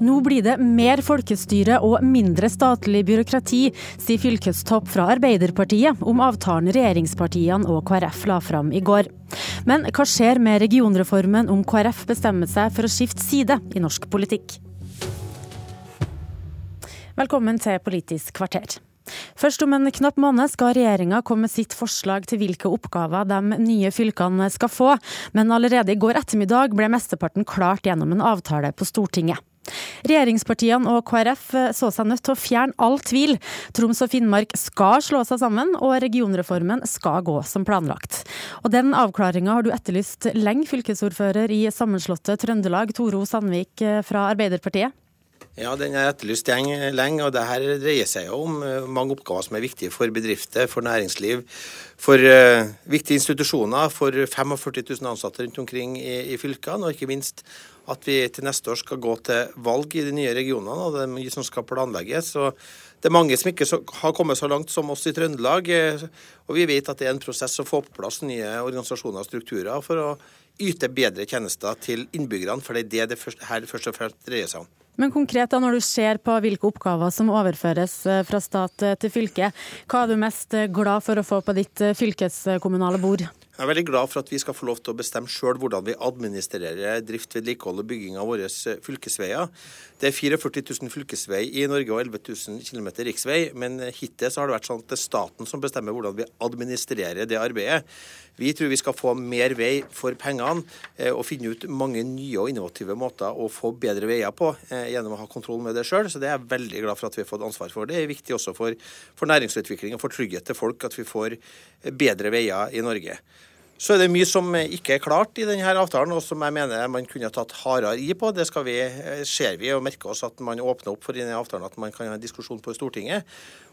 Nå blir det mer folkestyre og mindre statlig byråkrati, sier fylkestopp fra Arbeiderpartiet om avtalen regjeringspartiene og KrF la fram i går. Men hva skjer med regionreformen om KrF bestemmer seg for å skifte side i norsk politikk? Velkommen til Politisk kvarter. Først om en knapp måned skal regjeringa komme med sitt forslag til hvilke oppgaver de nye fylkene skal få, men allerede i går ettermiddag ble mesteparten klart gjennom en avtale på Stortinget. Regjeringspartiene og KrF så seg nødt til å fjerne all tvil. Troms og Finnmark skal slå seg sammen, og regionreformen skal gå som planlagt. Og Den avklaringa har du etterlyst lenge, fylkesordfører i sammenslåtte Trøndelag, Toro Sandvik fra Arbeiderpartiet? Ja, den er etterlyst lenge, og det her dreier seg jo om eh, mange oppgaver som er viktige for bedrifter, for næringsliv, for uh, viktige institusjoner, for 45 000 ansatte rundt omkring i, i, fylkene, og ikke minst at vi til neste år skal gå til valg i de nye regionene, og det er mye som skal planlegges. og det er mange som ikke har kommet så langt som oss i Trøndelag, eh, og vi vet at det er en prosess å få på plass nye organisasjoner og strukturer for å yte bedre tjenester til innbyggerne, for det er det det her først og fremst dreier seg om. Men konkret da, når du ser på hvilke oppgaver som overføres eh, fra stat eh, til fylke, hva er du mest eh, glad for å få på ditt fylkeskommunale bord? Jeg er veldig glad for at vi skal få lov til å bestemme sjøl hvordan vi administrerer drift, vedlikehold og bygging av våre fylkesveier. Det er 44 000 fylkesveier i Norge og 11 000 km riksvei, men hittil har det vært sånn at det er staten som bestemmer hvordan vi administrerer det arbeidet. Vi tror vi skal få mer vei for pengene eh, og finne ut mange nye og innovative måter å få bedre veier på eh, gjennom å ha kontroll med det sjøl. Så det er jeg veldig glad for at vi har fått ansvar for. Det er viktig også for, for næringsutvikling og for trygghet til folk at vi får bedre veier i Norge. Så er det mye som ikke er klart i denne avtalen, og som jeg mener man kunne tatt hardere i på. Det vi, eh, ser vi og merker oss at man åpner opp for i denne avtalen at man kan ha en diskusjon på Stortinget.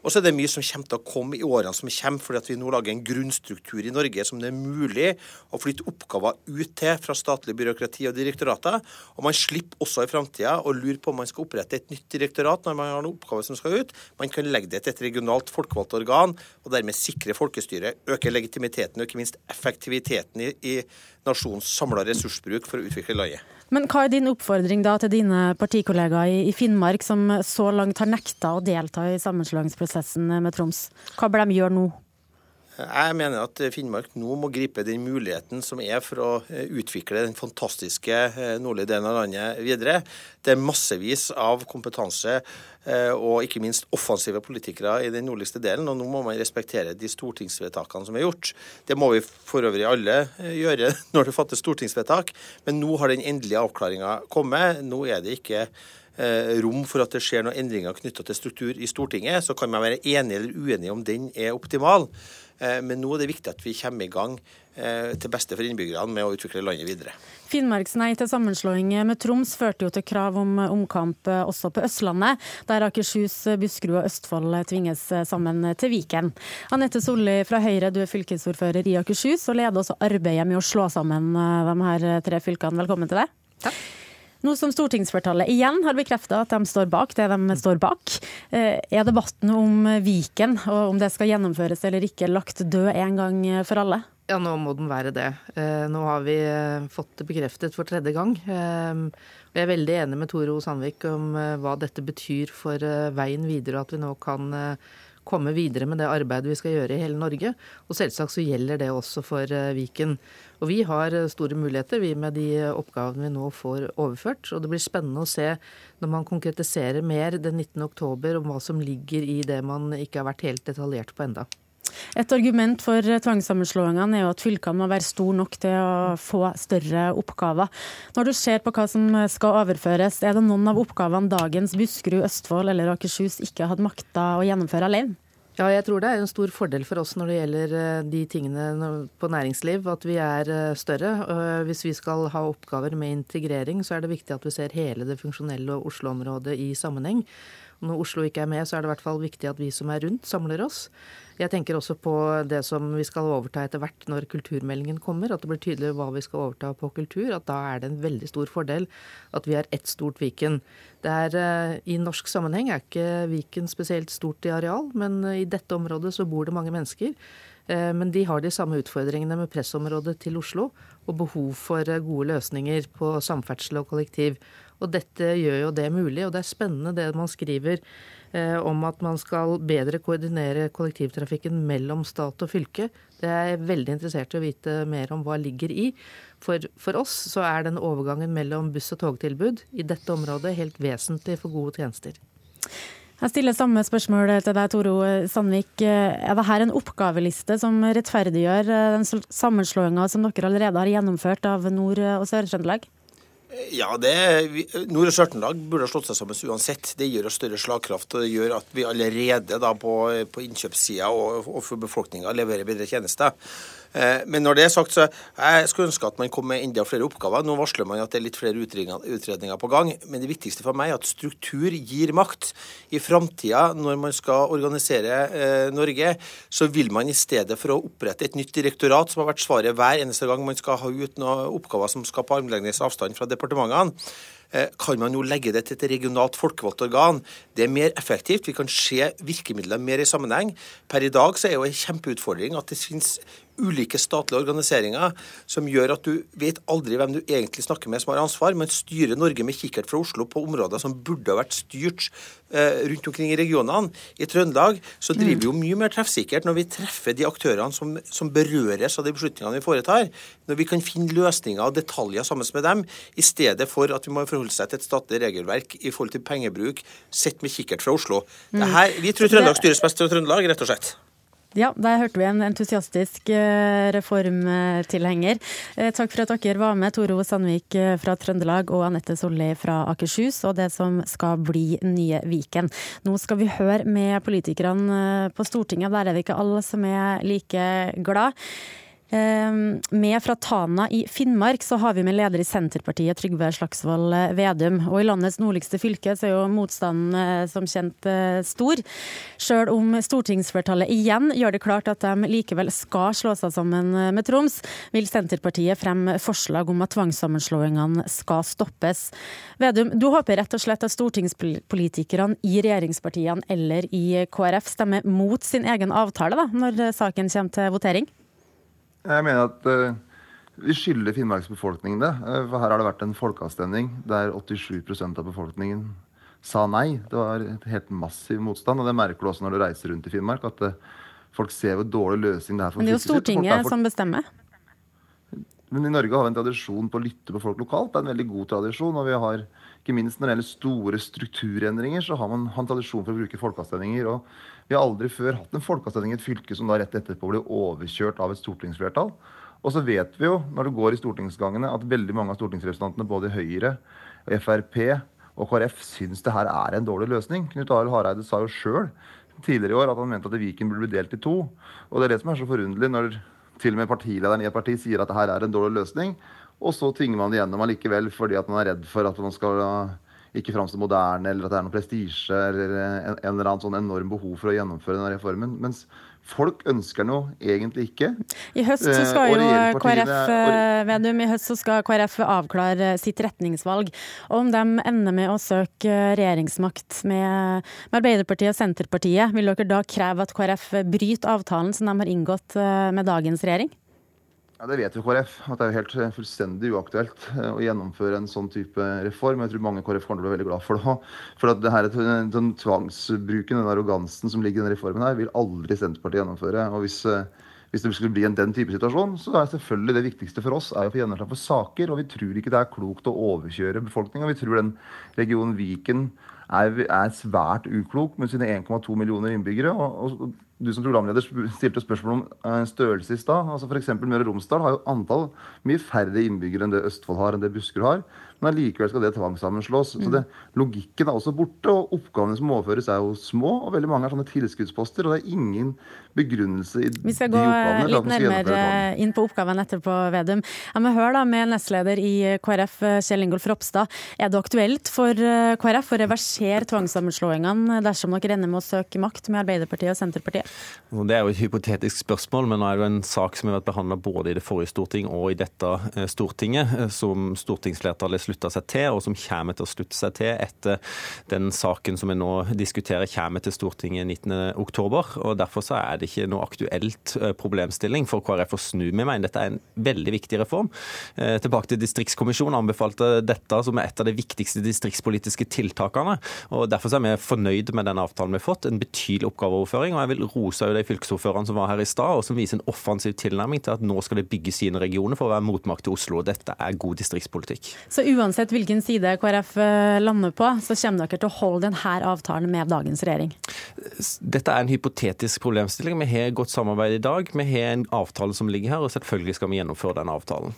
Og så er det mye som kommer til å komme i årene som kommer, fordi at vi nå lager en grunnstruktur i Norge som det er mulig å flytte oppgaver ut til fra statlig byråkrati og direktorater. Og man slipper også i framtida å lure på om man skal opprette et nytt direktorat når man har noen oppgaver som skal ut. Man kan legge det til et regionalt folkevalgt organ, og dermed sikre folkestyret, øke legitimiteten og ikke minst effektiviteten effektiviteten i, i nasjonens samla ressursbruk for å utvikle landet. Men Hva er din oppfordring da til dine partikollegaer i, Finnmark, som så langt har nekta å delta i sammenslåingsprosessen med Troms? Hva bør de gjøre nå? Jeg mener at Finnmark nå må gripe den muligheten som er for å eh, utvikle den fantastiske eh, nordlige delen av landet videre. Det er massevis av kompetanse eh, og ikke minst offensive politikere i den nordligste delen, og nå må man respektere de stortingsvedtakene som er gjort. Det må vi for øvrig alle gjøre når det fattes stortingsvedtak, men nå har den endelige avklaringa kommet. Nå er det ikke rom for at det skjer noen endringer knytta til struktur i Stortinget. Så kan man være enig eller uenig om den er optimal. Eh, men nå er det viktig at vi kommer i gang eh, til beste for innbyggerne med å utvikle landet videre. Finnmarks nei til sammenslåing med Troms førte jo til krav om omkamp eh, også på Østlandet, der Akershus, Buskerud og Østfold tvinges sammen til Viken. Anette Solli fra Høyre, du er fylkesordfører i Akershus og leder også arbeidet med å slå sammen de her tre fylkene. Velkommen til deg. Takk. Nå som stortingsflertallet igjen har bekrefta at de står bak det de står bak, eh, er debatten om Viken og om det skal gjennomføres eller ikke lagt død en gang for alle? Ja, nå må den være det. Eh, nå har vi eh, fått det bekreftet for tredje gang. Jeg er veldig enig med Tore O. Sandvik om hva dette betyr for veien videre, og at vi nå kan komme videre med det arbeidet vi skal gjøre i hele Norge. Og selvsagt så gjelder det også for Viken. Og vi har eh, store muligheter, vi med de oppgavene vi nå får overført. Og det blir spennende å se når man konkretiserer mer den 19. oktober om hva som ligger i det man ikke har vært helt detaljert på enda. Et argument for tvangssammenslåingene er jo at fylkene må være store nok til å få større oppgaver. Når du ser på hva som skal overføres, er det noen av oppgavene dagens Buskerud, Østfold eller Akershus ikke hadde makta å gjennomføre alene? Ja, jeg tror det er en stor fordel for oss når det gjelder eh, de tingene på næringsliv, at vi er eh, større. Hvis vi skal ha oppgaver med integrering, så er det viktig at vi ser hele det funksjonelle Oslo-området i sammenheng. Når Oslo ikke er med, så er det i hvert fall viktig at vi som er rundt, samler oss. Jeg tenker også på det som vi skal overta etter hvert når kulturmeldingen kommer. At det blir tydeligere hva vi skal overta på kultur. At da er det en veldig stor fordel at vi er ett stort Viken. Det er, eh, I norsk sammenheng er ikke Viken spesielt stort i areal, men i dette området så bor det mange mennesker. Men de har de samme utfordringene med pressområdet til Oslo og behov for gode løsninger på samferdsel og kollektiv. Og dette gjør jo det mulig, og det er spennende det man skriver eh, om at man skal bedre koordinere kollektivtrafikken mellom stat og fylke. Det er jeg veldig interessert i å vite mer om hva ligger i. For, for oss så er den overgangen mellom buss- og togtilbud i dette området helt vesentlig for gode tjenester. Jeg stiller samme spørsmål til deg, Toro Sandvik. Er dette en oppgaveliste som rettferdiggjør den sammenslåinga som dere allerede har gjennomført av Nord- og Sør-Trøndelag? Ja, det, Nord- og Sør-Trøndelag burde ha slått seg sammen uansett. Det gir oss større slagkraft og det gjør at vi allerede da på, på innkjøpssida og, og for befolkninga leverer bedre tjenester. Eh, men når det er sagt, så jeg skulle ønske at man kom med enda flere oppgaver. Nå varsler man at det er litt flere utredninger på gang. Men det viktigste for meg er at struktur gir makt. I framtida, når man skal organisere eh, Norge, så vil man i stedet for å opprette et nytt direktorat, som har vært svaret hver eneste gang man skal ha ut noen oppgaver som skal på armlengdes avstand fra departementene, kan man jo legge det til et regionalt folkevalgt organ. Det er mer effektivt. Vi kan se virkemidlene mer i sammenheng. Per i dag så er jo en kjempeutfordring at det finnes ulike statlige organiseringer som gjør at du vet aldri hvem du egentlig snakker med som har ansvar. Man styrer Norge med kikkert fra Oslo på områder som burde ha vært styrt eh, rundt omkring i regionene. I Trøndelag så driver vi jo mye mer treffsikkert når vi treffer de aktørene som, som berøres av de beslutningene vi foretar. Når vi kan finne løsninger og detaljer sammen med dem, i stedet for at vi må forholde seg til et statlig regelverk i forhold til pengebruk sett med kikkert fra Oslo. Her, vi tror Trøndelag styres best fra Trøndelag, rett og slett. Ja, der hørte vi en entusiastisk eh, reformtilhenger. Eh, takk for at dere var med, Toro Sandvik eh, fra Trøndelag og Anette Solli fra Akershus, og det som skal bli nye Viken. Nå skal vi høre med politikerne på Stortinget, der er det ikke alle som er like glad. Ehm, med fra Tana i Finnmark så har vi med leder i Senterpartiet, Trygve Slagsvold Vedum. Og i landets nordligste fylke så er jo motstanden eh, som kjent eh, stor. Sjøl om stortingsflertallet igjen gjør det klart at de likevel skal slå seg sammen eh, med Troms, vil Senterpartiet fremme forslag om at tvangssammenslåingene skal stoppes. Vedum, du håper rett og slett at stortingspolitikerne i regjeringspartiene eller i KrF stemmer mot sin egen avtale da, når saken kommer til votering? Jeg mener at uh, vi skylder Finnmarks befolkning det. Uh, for her har det vært en folkeavstemning der 87% av befolkningen sa nei. Det var et helt massiv motstand. Og det merker du også når du reiser rundt i Finnmark. at uh, Folk ser hvor dårlig løsning det er. for Men det er jo Stortinget som bestemmer? Men i Norge har vi en tradisjon på å lytte på folk lokalt. Det er en veldig god tradisjon. og vi har, ikke minst Når det gjelder store strukturendringer, så har man en tradisjon for å bruke folkeavstemninger. og Vi har aldri før hatt en folkeavstemning i et fylke som da rett etterpå blir overkjørt av et stortingsflertall. Og så vet vi jo, når det går i stortingsgangene, at veldig mange av stortingsrepresentantene både i Høyre, Frp og KrF syns det her er en dårlig løsning. Knut Arild Hareide sa jo sjøl tidligere i år at han mente at Viken burde bli delt i to. Og det er det som er så forunderlig når til og med partilederen i et parti sier at det her er en dårlig løsning. Og så tvinger man det gjennom allikevel fordi at man er redd for at man skal ikke framstår moderne, eller at det er noe prestisje eller en, en, eller annen sånn enorm behov for å gjennomføre denne reformen. Mens folk ønsker noe egentlig ikke. I høst så skal jo KrF eh, Vedum, i høst så skal KrF avklare sitt retningsvalg. Og om de ender med å søke regjeringsmakt med, med Arbeiderpartiet og Senterpartiet, vil dere da kreve at KrF bryter avtalen som de har inngått eh, med dagens regjering? Ja, Det vet jo KrF, at det er jo helt eh, fullstendig uaktuelt eh, å gjennomføre en sånn type reform. Jeg tror mange KrF kommer til å bli veldig glad for det. For at det her, den tvangsbruken, den arrogansen som ligger i denne reformen, her, vil aldri Senterpartiet gjennomføre. Og hvis, eh, hvis det skulle bli en den type situasjon, så er selvfølgelig det viktigste for oss er å få gjennomslag for saker. Og vi tror ikke det er klokt å overkjøre befolkninga. Vi tror den regionen Viken er, er svært uklok med sine 1,2 millioner innbyggere. og, og du som programleder stilte spørsmål om eh, størrelse i stad. Altså F.eks. Møre og Romsdal har jo antall mye færre innbyggere enn det Østfold har, enn det Buskerud har. Men allikevel skal det tvangssammenslås. Mm. Så det, Logikken er også borte, og oppgavene som overføres er jo små. Og veldig mange er sånne tilskuddsposter, og det er ingen begrunnelse i de oppgavene. Vi skal gå litt nærmere inn på oppgaven etterpå, Vedum. Jeg må høre da med nestleder i KrF, Kjell Ingolf Ropstad. Er det aktuelt for eh, KrF å reversere tvangssammenslåingene dersom dere ender med å søke makt med Arbeiderpartiet og Senterpartiet? Det er jo et hypotetisk spørsmål, men nå er det jo en sak som har vært behandla både i det forrige storting og i dette eh, stortinget, eh, som stortingsflertallet slutta seg til, og som kommer til å slutte seg til etter den saken som vi nå diskuterer kommer til Stortinget 19.10. og Derfor så er det ikke noe aktuelt eh, problemstilling for KrF å snu. Vi mener dette er en veldig viktig reform. Tilbake til Distriktskommisjonen anbefalte dette som et av de viktigste distriktspolitiske tiltakene. og Derfor er vi fornøyd med den avtalen vi har fått. En betydelig oppgaveoverføring. og jeg vil rose de fylkesordførerne som var her i stad, og som viser en offensiv tilnærming til at nå skal de bygge sine regioner for å være motmakt til Oslo. Dette er god distriktspolitikk. Så uansett hvilken side KrF eh, lander på, så kommer dere til å holde denne avtalen med dagens regjering? Dette er en hypotetisk problemstilling. Vi har godt samarbeid i dag. Vi har en avtale som ligger her, og selvfølgelig skal vi gjennomføre den avtalen.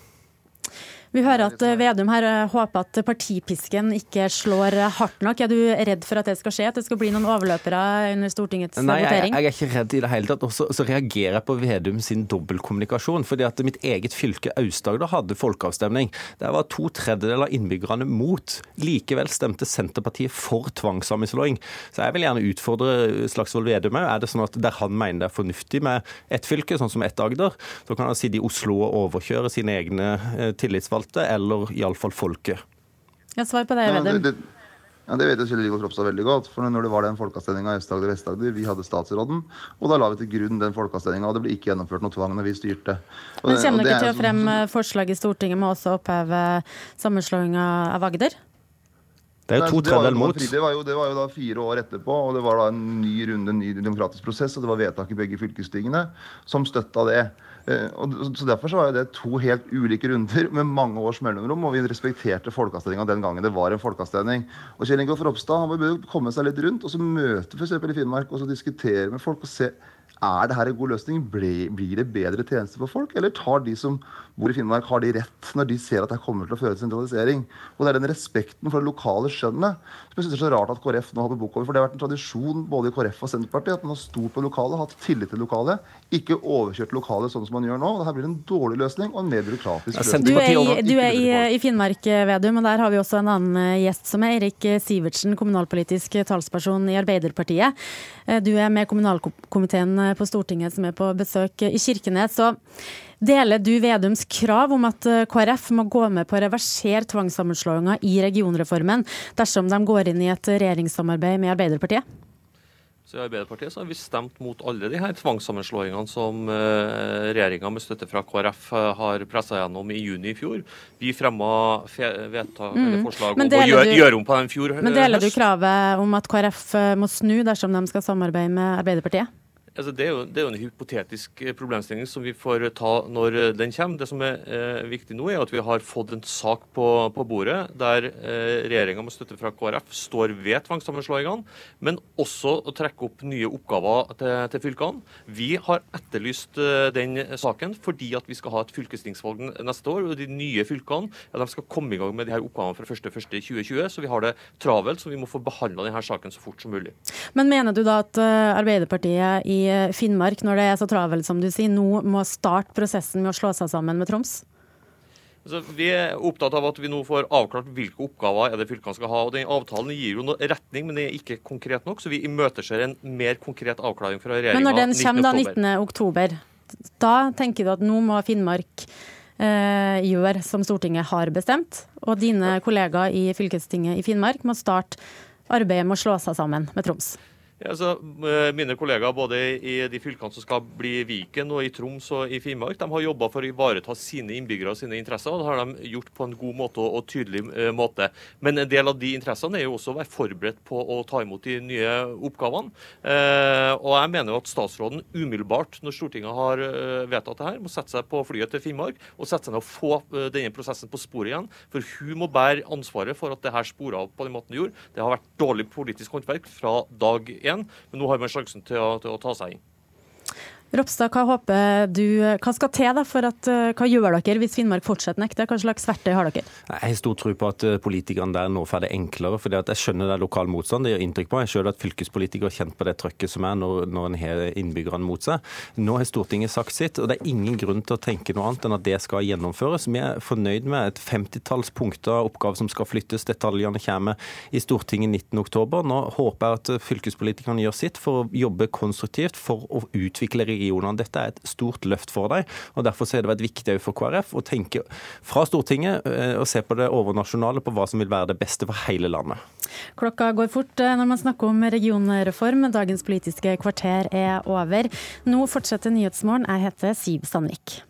Vi hører at eh, Vedum her eh, håper at partipisken ikke slår hardt nok. Er du redd for at det skal skje, at det skal bli noen overløpere under Stortingets Nei, votering? Nei, jeg, jeg, er ikke redd i det hele tatt. Og så, reagerer jeg på Vedum sin dobbeltkommunikasjon. fordi at mitt eget fylke, Aust-Agder, hadde folkeavstemning. Der var to tredjedeler av innbyggerne mot. Likevel stemte Senterpartiet for tvangssammenslåing. Så jeg vil gjerne utfordre Slagsvold Vedum òg. Er det sånn at der han mener det er fornuftig med ett fylke, sånn som ett Agder, så kan han sitte i Oslo og overkjøre sine egne eh, tillitsvalgte folkevalgte, eller iallfall folket? Ja, Svar på det, Vedum. Ja, ja, Det vet jo Kjell Ingolf Ropstad veldig godt. for når det var den folkeavstemninga i Øst-Agder og Vest-Agder, vi hadde statsråden, og da la vi til grunn den folkeavstemninga, og det ble ikke gjennomført noe tvang når vi styrte. Og Men Kommer dere til å fremme forslag i Stortinget med også å oppheve sammenslåinga av Agder? Det er jo to tredjedeler mot. Det var, jo, det var jo da fire år etterpå, og det var da en ny runde, en ny demokratisk prosess, og det var vedtak i begge fylkestingene som støtta det. Eh, så Derfor så var det to helt ulike runder med mange års mellomrom, og vi respekterte folkeavstemninga den gangen det var en folkeavstemning. Og Kjell Ingolf Ropstad han bør komme seg litt rundt og så møte f.eks. i Finnmark og så diskutere med folk og se er det her en god løsning? Blir det bedre tjenester for folk? Eller tar de som bor i Finnmark, har de rett når de ser at det kommer til å føre til sentralisering? Og det er den respekten for det lokale skjønnet som jeg synes er så rart at KrF nå har på bok over. For det har vært en tradisjon både i KrF og Senterpartiet at man har stort på lokale, hatt tillit til lokale, ikke overkjørt lokale sånn som man gjør nå. og Dette blir en dårlig løsning og en mer byråkratisk løsning. Du er, i, du er i, i, Finnmark, Vedum, og der har vi også en annen eh, gjest som er Erik Sivertsen, kommunalpolitisk talsperson i Arbeiderpartiet. Eh, du er med kommunalkomiteen på Stortinget som er på besøk i Kirkenes. så Deler du Vedums krav om at eh, KrF må gå med på å reversere tvangssammenslåinga i regionreformen dersom de går inn i et regjeringssamarbeid med Arbeiderpartiet? Så I Arbeiderpartiet så har vi stemt mot alle de her tvangssammenslåingene som uh, regjeringa med støtte fra KrF har pressa gjennom i juni i fjor. Vi fremma vedtak, mm. forslag om å gjøre, gjøre, om på den fjor Men deler du kravet om at KrF må snu dersom de skal samarbeide med Arbeiderpartiet? Altså, det, er jo, det, er jo, en hypotetisk eh, problemstilling som vi får ta når eh, den kommer. Det som er eh, viktig nå, er at vi har fått en sak på, på bordet der eh, regjeringa med støtte fra KrF står ved tvangssammenslåingene, men også å trekke opp nye oppgaver til, til fylkene. Vi har etterlyst eh, den saken fordi at vi skal ha et fylkestingsvalg neste år. og De nye fylkene ja, de skal komme i gang med de her oppgavene fra 1.1.2020, så vi har det travelt. Så vi må få behandla denne saken så fort som mulig. Men mener du da at Arbeiderpartiet i Finnmark, når det er så travelt som du sier, nå må starte prosessen med å slå seg sammen med Troms? Så vi er opptatt av at vi nå får avklart hvilke oppgaver er det fylkene skal ha. og den Avtalen gir jo noe retning, men det er ikke konkret nok. Så vi imøteser en mer konkret avklaring fra regjeringa. Men når den kommer da 19. oktober, da tenker du at nå må Finnmark eh, gjøre som Stortinget har bestemt, og dine kollegaer i fylkestinget i Finnmark må starte arbeidet med å slå seg sammen med Troms? Ja, så, eh, mine kollegaer både i de fylkene som skal bli Viken, og i Troms og i Finnmark, de har jobba for å ivareta sine innbyggere og sine interesser. og Det har de gjort på en god måte og tydelig eh, måte. Men en del av de interessene er jo også å være forberedt på å ta imot de nye oppgavene. Eh, og jeg mener jo at statsråden umiddelbart, når Stortinget har vedtatt det her, må sette seg på flyet til Finnmark og sette seg ned og få denne prosessen på sporet igjen. For hun må bære ansvaret for at det her sporet av på den måten det gjorde. Det har vært dårlig politisk håndverk fra dag igjen, men nå har man sjansen til å, til å ta seg inn. Ropstad, hva håper du, hva skal til for at, eh, hva gjør dere hvis Finnmark fortsetter nekter? Hva slags verktøy har dere? Jeg har stor tro på at eh, politikerne der nå får det enklere. for Jeg skjønner det er lokal motstand, det gjør inntrykk på meg. Selv at fylkespolitikere har kjent på det trøkket som er når, når en har innbyggerne mot seg. Nå har Stortinget sagt sitt, og det er ingen grunn til å tenke noe annet enn at det skal gjennomføres. Vi er fornøyd med et femtitalls punkter av oppgaver som skal flyttes. Detaljene kommer i Stortinget 19.10. Nå håper jeg at fylkespolitikerne gjør sitt for å jobbe konstruktivt for å utvikle regionen regionene. Dette er et stort løft for dem. og Derfor har det viktig for KrF å tenke fra Stortinget eh, og se på det overnasjonale på hva som vil være det beste for hele landet. Klokka går fort eh, når man snakker om regionreform. Dagens politiske kvarter er over. Nå fortsetter Nyhetsmorgen. Jeg heter Siv Sandvik.